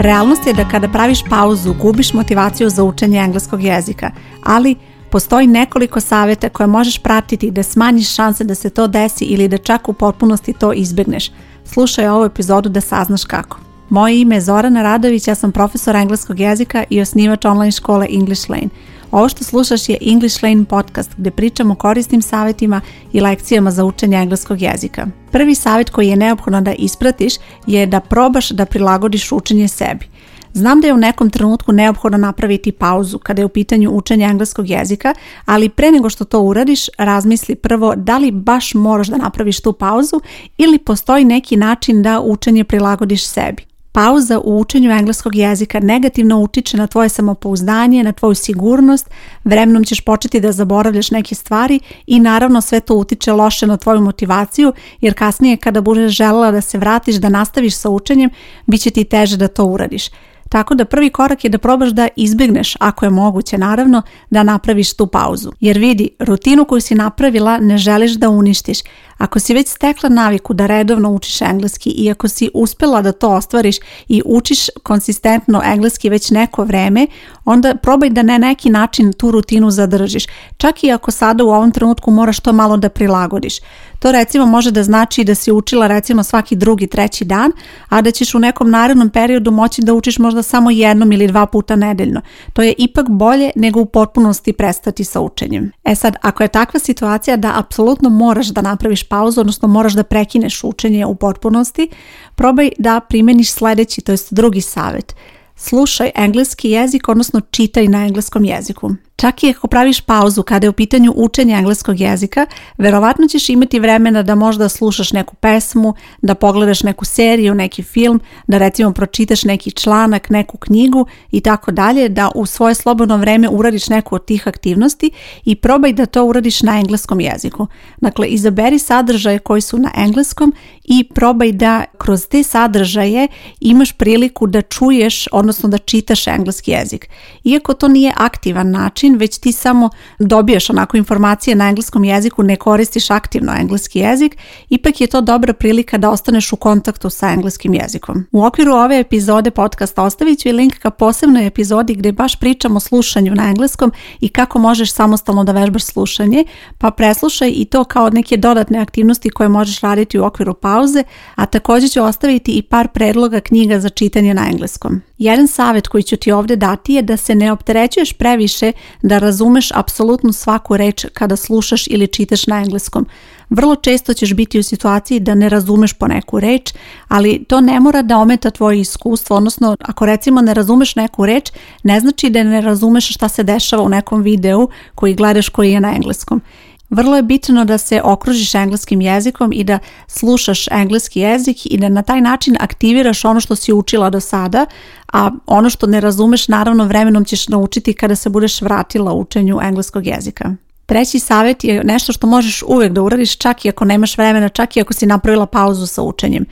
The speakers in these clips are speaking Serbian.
Realnost je da kada praviš pauzu gubiš motivaciju za učenje engleskog jezika, ali postoji nekoliko savjeta koje možeš pratiti da smanjiš šanse da se to desi ili da čak u potpunosti to izbjegneš. Slušaj ovu epizodu da saznaš kako. Moje ime je Zorana Radović, ja sam profesor engleskog jezika i osnivač online škole English Lane. Ovo što slušaš je English Lane podcast gdje pričamo o korisnim savjetima i lekcijama za učenje engleskog jezika. Prvi savjet koji je neophodno da ispratiš je da probaš da prilagodiš učenje sebi. Znam da je u nekom trenutku neophodno napraviti pauzu kada je u pitanju učenja engleskog jezika, ali pre nego što to uradiš, razmisli prvo da li baš moraš da napraviš tu pauzu ili postoji neki način da učenje prilagodiš sebi. Pauza u učenju engleskog jezika negativno utiče na tvoje samopouzdanje, na tvoju sigurnost, vremenom ćeš početi da zaboravljaš neke stvari i naravno sve to utiče loše na tvoju motivaciju jer kasnije kada budeš želela da se vratiš, da nastaviš sa učenjem, bit će ti teže da to uradiš. Tako da prvi korak je da probaš da izbjegneš, ako je moguće naravno, da napraviš tu pauzu. Jer vidi, rutinu koju si napravila ne želiš da uništiš. Ako si već stekla naviku da redovno učiš engleski i ako si uspjela da to ostvariš i učiš konsistentno engleski već neko vreme, onda probaj da na ne neki način tu rutinu zadržiš. Čak i ako sada u ovom trenutku moraš to malo da prilagodiš. To recimo može da znači da si učila recimo svaki drugi, treći dan, a da ćeš u nekom narednom periodu moći da učiš možda samo jednom ili dva puta nedeljno. To je ipak bolje nego u potpunosti prestati sa učenjem. E sad, ako je takva situacija da apsolutno moraš da napraviš pauzu, odnosno moraš da prekineš učenje u potpunosti, probaj da primeniš sledeći, to jest drugi savjet. Slušaj engleski jezik, odnosno čitaj na engleskom jeziku. Čak i ako praviš pauzu kada je u pitanju učenja engleskog jezika, verovatno ćeš imati vremena da možda slušaš neku pesmu, da pogledaš neku seriju, neki film, da recimo pročitaš neki članak, neku knjigu i tako dalje, da u svoje slobodno vreme uradiš neku od tih aktivnosti i probaj da to uradiš na engleskom jeziku. Dakle, izaberi sadržaje koji su na engleskom i probaj da kroz te sadržaje imaš priliku da čuješ, odnosno da čitaš engleski jezik. Iako to nije aktivan način, već ti samo dobiješ onako informacije na engleskom jeziku, ne koristiš aktivno engleski jezik, ipak je to dobra prilika da ostaneš u kontaktu sa engleskim jezikom. U okviru ove epizode podcasta ostavit ću i link ka posebnoj epizodi gdje baš pričam o slušanju na engleskom i kako možeš samostalno da vežbaš slušanje, pa preslušaj i to kao neke dodatne aktivnosti koje možeš raditi u okviru pauze, a također ću ostaviti i par predloga knjiga za čitanje na engleskom. Jedan savjet koji ću ti ovdje dati je da se ne opterećuješ previše da razumeš apsolutno svaku reč kada slušaš ili čitaš na engleskom. Vrlo često ćeš biti u situaciji da ne razumeš poneku neku reč, ali to ne mora da ometa tvoje iskustvo, odnosno ako recimo ne razumeš neku reč, ne znači da ne razumeš šta se dešava u nekom videu koji gledaš koji je na engleskom. Vrlo je bitno da se okružiš engleskim jezikom i da slušaš engleski jezik i da na taj način aktiviraš ono što si učila do sada, a ono što ne razumeš naravno vremenom ćeš naučiti kada se budeš vratila učenju engleskog jezika. Treći savjet je nešto što možeš uvijek da uradiš čak i ako nemaš vremena, čak i ako si napravila pauzu sa učenjem.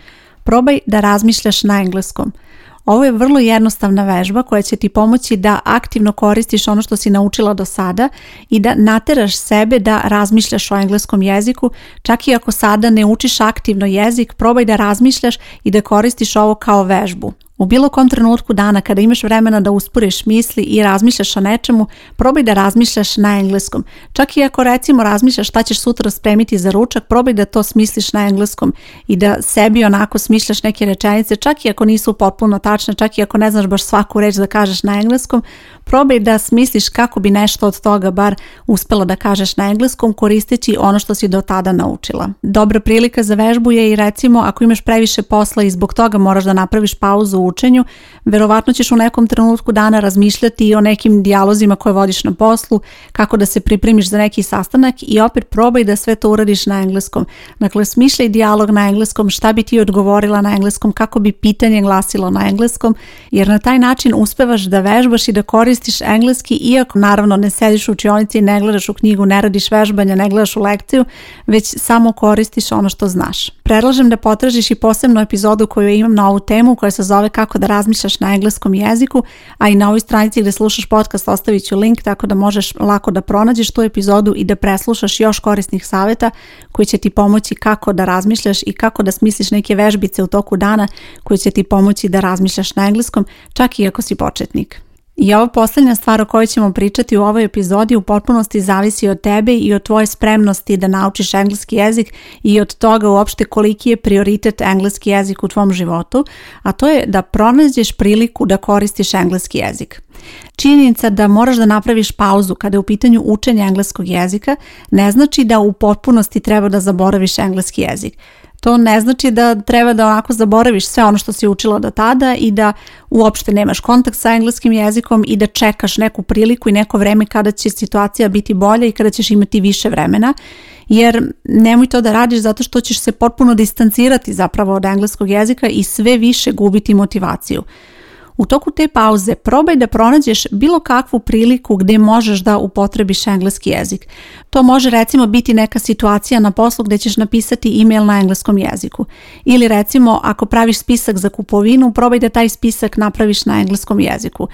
Probaj da razmišljaš na engleskom. Ovo je vrlo jednostavna vežba koja će ti pomoći da aktivno koristiš ono što si naučila do sada i da nateraš sebe da razmišljaš o engleskom jeziku. Čak i ako sada ne učiš aktivno jezik, probaj da razmišljaš i da koristiš ovo kao vežbu. U bilo kom trenutku dana kada imaš vremena da usporiš misli i razmišljaš o nečemu, probaj da razmišljaš na engleskom. Čak i ako recimo razmišljaš šta ćeš sutra spremiti za ručak, probaj da to smisliš na engleskom i da sebi onako smišljaš neke rečenice, čak i ako nisu potpuno tačne, čak i ako ne znaš baš svaku reč da kažeš na engleskom, probaj da smisliš kako bi nešto od toga bar uspela da kažeš na engleskom koristeći ono što si do tada naučila. Dobra prilika za vežbu je i recimo ako imaš previše posla i zbog toga moraš da napraviš pauzu učenju, verovatno ćeš u nekom trenutku dana razmišljati i o nekim dijalozima koje vodiš na poslu, kako da se pripremiš za neki sastanak i opet probaj da sve to uradiš na engleskom. Dakle, smišljaj dijalog na engleskom, šta bi ti odgovorila na engleskom, kako bi pitanje glasilo na engleskom, jer na taj način uspevaš da vežbaš i da koristiš engleski, iako naravno ne sediš u učionici i ne gledaš u knjigu, ne radiš vežbanja, ne gledaš u lekciju, već samo koristiš ono što znaš. Predlažem da potražiš i posebnu epizodu koju imam na ovu temu koja se zove kako da razmišljaš na engleskom jeziku, a i na ovoj stranici gdje slušaš podcast ostavit ću link tako da možeš lako da pronađeš tu epizodu i da preslušaš još korisnih savjeta koji će ti pomoći kako da razmišljaš i kako da smisliš neke vežbice u toku dana koje će ti pomoći da razmišljaš na engleskom čak i ako si početnik. I ova posljednja stvar o kojoj ćemo pričati u ovoj epizodi u potpunosti zavisi od tebe i od tvoje spremnosti da naučiš engleski jezik i od toga uopšte koliki je prioritet engleski jezik u tvom životu, a to je da pronađeš priliku da koristiš engleski jezik. Činjenica da moraš da napraviš pauzu kada je u pitanju učenja engleskog jezika ne znači da u potpunosti treba da zaboraviš engleski jezik. To ne znači da treba da onako zaboraviš sve ono što si učila do tada i da uopšte nemaš kontakt sa engleskim jezikom i da čekaš neku priliku i neko vreme kada će situacija biti bolja i kada ćeš imati više vremena jer nemoj to da radiš zato što ćeš se potpuno distancirati zapravo od engleskog jezika i sve više gubiti motivaciju. U toku te pauze probaj da pronađeš bilo kakvu priliku gdje možeš da upotrebiš engleski jezik. To može recimo biti neka situacija na poslu gdje ćeš napisati email na engleskom jeziku. Ili recimo ako praviš spisak za kupovinu, probaj da taj spisak napraviš na engleskom jeziku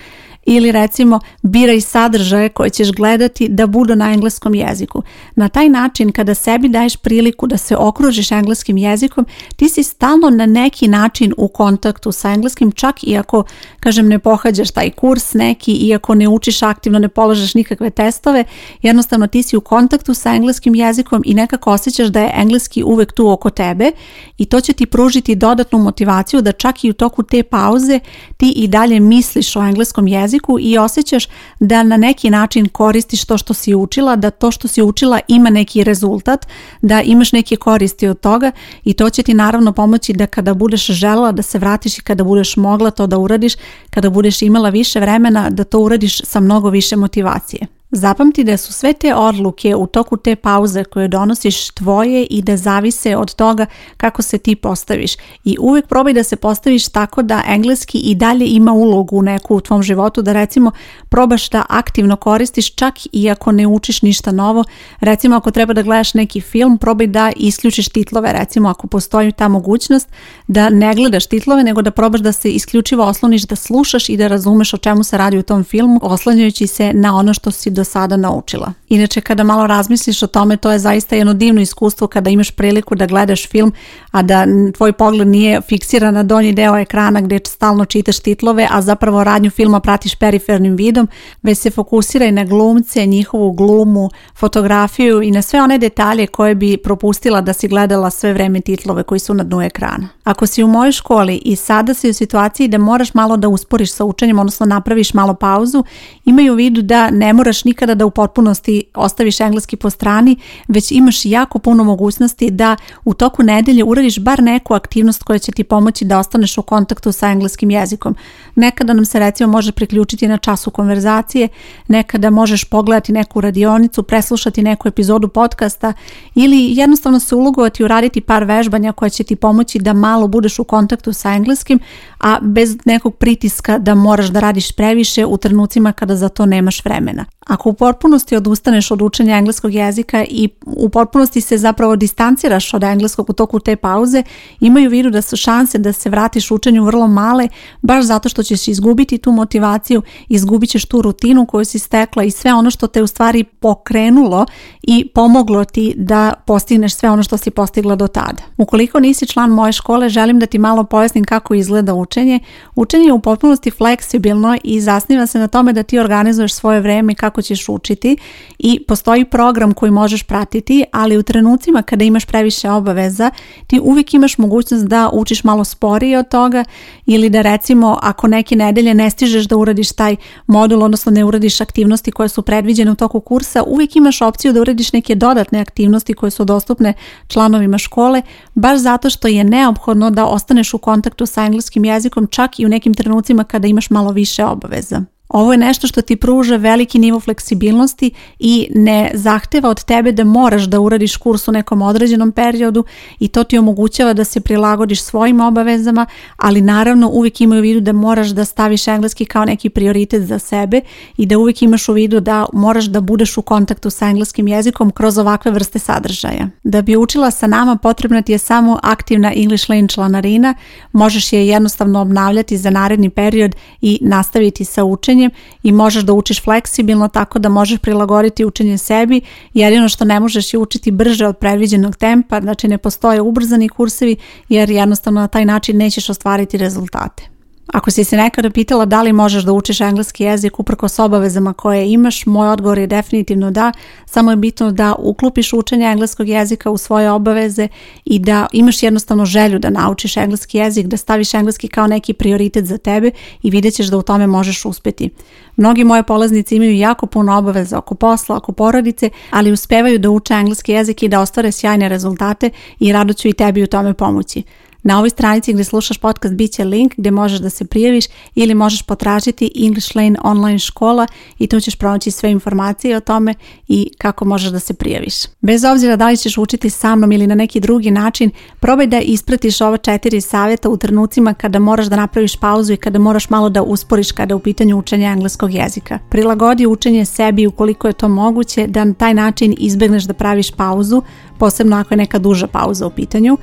ili recimo biraj sadržaje koje ćeš gledati da budu na engleskom jeziku. Na taj način kada sebi daješ priliku da se okružiš engleskim jezikom, ti si stalno na neki način u kontaktu sa engleskim, čak i ako, kažem, ne pohađaš taj kurs neki, iako ne učiš aktivno, ne polažeš nikakve testove, jednostavno ti si u kontaktu sa engleskim jezikom i nekako osjećaš da je engleski uvek tu oko tebe i to će ti pružiti dodatnu motivaciju da čak i u toku te pauze ti i dalje misliš o engleskom jeziku i osjećaš da na neki način koristiš to što si učila, da to što si učila ima neki rezultat, da imaš neke koristi od toga i to će ti naravno pomoći da kada budeš žela da se vratiš i kada budeš mogla to da uradiš, kada budeš imala više vremena da to uradiš sa mnogo više motivacije. Zapamti da su sve te odluke u toku te pauze koje donosiš tvoje i da zavise od toga kako se ti postaviš. I uvijek probaj da se postaviš tako da engleski i dalje ima ulogu neku u tvom životu, da recimo probaš da aktivno koristiš čak i ako ne učiš ništa novo. Recimo ako treba da gledaš neki film, probaj da isključiš titlove, recimo ako postoji ta mogućnost da ne gledaš titlove, nego da probaš da se isključivo osloniš, da slušaš i da razumeš o čemu se radi u tom filmu, oslanjajući se na ono što si do sada naučila. Inače, kada malo razmisliš o tome, to je zaista jedno divno iskustvo kada imaš priliku da gledaš film, a da tvoj pogled nije fiksiran na donji deo ekrana gdje stalno čitaš titlove, a zapravo radnju filma pratiš perifernim vidom, već se fokusiraj na glumce, njihovu glumu, fotografiju i na sve one detalje koje bi propustila da si gledala sve vreme titlove koji su na dnu ekrana. Ako si u mojoj školi i sada si u situaciji da moraš malo da usporiš sa učenjem, odnosno napraviš malo pauzu, imaju u vidu da ne moraš nikada da u potpunosti ostaviš engleski po strani, već imaš jako puno mogućnosti da u toku nedelje uradiš bar neku aktivnost koja će ti pomoći da ostaneš u kontaktu sa engleskim jezikom. Nekada nam se recimo može priključiti na času konverzacije, nekada možeš pogledati neku radionicu, preslušati neku epizodu podcasta ili jednostavno se ulogovati i uraditi par vežbanja koja će ti pomoći da malo budeš u kontaktu sa engleskim, a bez nekog pritiska da moraš da radiš previše u trenucima kada za to nemaš vremena. Ako u potpunosti odustaneš od učenja engleskog jezika i u potpunosti se zapravo distanciraš od engleskog u toku te pauze, imaju vidu da su šanse da se vratiš učenju vrlo male, baš zato što ćeš izgubiti tu motivaciju, izgubit ćeš tu rutinu koju si stekla i sve ono što te u stvari pokrenulo i pomoglo ti da postigneš sve ono što si postigla do tada. Ukoliko nisi član moje škole, želim da ti malo pojasnim kako izgleda učenje. Učenje je u potpunosti fleksibilno i zasniva se na tome da ti organizuješ svoje vreme kako kako ćeš učiti i postoji program koji možeš pratiti, ali u trenucima kada imaš previše obaveza, ti uvijek imaš mogućnost da učiš malo sporije od toga ili da recimo ako neke nedelje ne stižeš da uradiš taj modul, odnosno ne uradiš aktivnosti koje su predviđene u toku kursa, uvijek imaš opciju da uradiš neke dodatne aktivnosti koje su dostupne članovima škole, baš zato što je neophodno da ostaneš u kontaktu sa engleskim jezikom čak i u nekim trenucima kada imaš malo više obaveza. Ovo je nešto što ti pruža veliki nivo fleksibilnosti i ne zahteva od tebe da moraš da uradiš kurs u nekom određenom periodu i to ti omogućava da se prilagodiš svojim obavezama, ali naravno uvijek imaju u vidu da moraš da staviš engleski kao neki prioritet za sebe i da uvijek imaš u vidu da moraš da budeš u kontaktu sa engleskim jezikom kroz ovakve vrste sadržaja. Da bi učila sa nama potrebna ti je samo aktivna English Lane članarina, možeš je jednostavno obnavljati za naredni period i nastaviti sa učenjem i možeš da učiš fleksibilno tako da možeš prilagoditi učenje sebi. jer Jedino što ne možeš je učiti brže od predviđenog tempa, znači ne postoje ubrzani kursevi jer jednostavno na taj način nećeš ostvariti rezultate. Ako si se nekada pitala da li možeš da učiš engleski jezik s obavezama koje imaš, moj odgovor je definitivno da. Samo je bitno da uklupiš učenje engleskog jezika u svoje obaveze i da imaš jednostavno želju da naučiš engleski jezik, da staviš engleski kao neki prioritet za tebe i vidjet ćeš da u tome možeš uspjeti. Mnogi moje polaznici imaju jako puno obaveza oko posla, oko porodice, ali uspevaju da uče engleski jezik i da ostvare sjajne rezultate i rado ću i tebi u tome pomoći. Na ovoj stranici gdje slušaš podcast bit će link gdje možeš da se prijaviš ili možeš potražiti English Lane online škola i tu ćeš pronaći sve informacije o tome i kako možeš da se prijaviš. Bez obzira da li ćeš učiti sa mnom ili na neki drugi način, probaj da ispratiš ova četiri savjeta u trenucima kada moraš da napraviš pauzu i kada moraš malo da usporiš kada je u pitanju učenja engleskog jezika. Prilagodi učenje sebi ukoliko je to moguće da na taj način izbjegneš da praviš pauzu, posebno ako je neka duža pauza u pitanju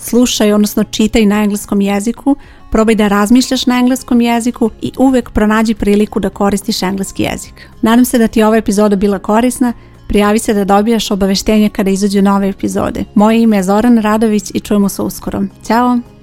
slušaj, odnosno čitaj na engleskom jeziku, probaj da razmišljaš na engleskom jeziku i uvek pronađi priliku da koristiš engleski jezik. Nadam se da ti je ova epizoda bila korisna, prijavi se da dobijaš obaveštenje kada izađu nove epizode. Moje ime je Zoran Radović i čujemo se uskoro. Ćao!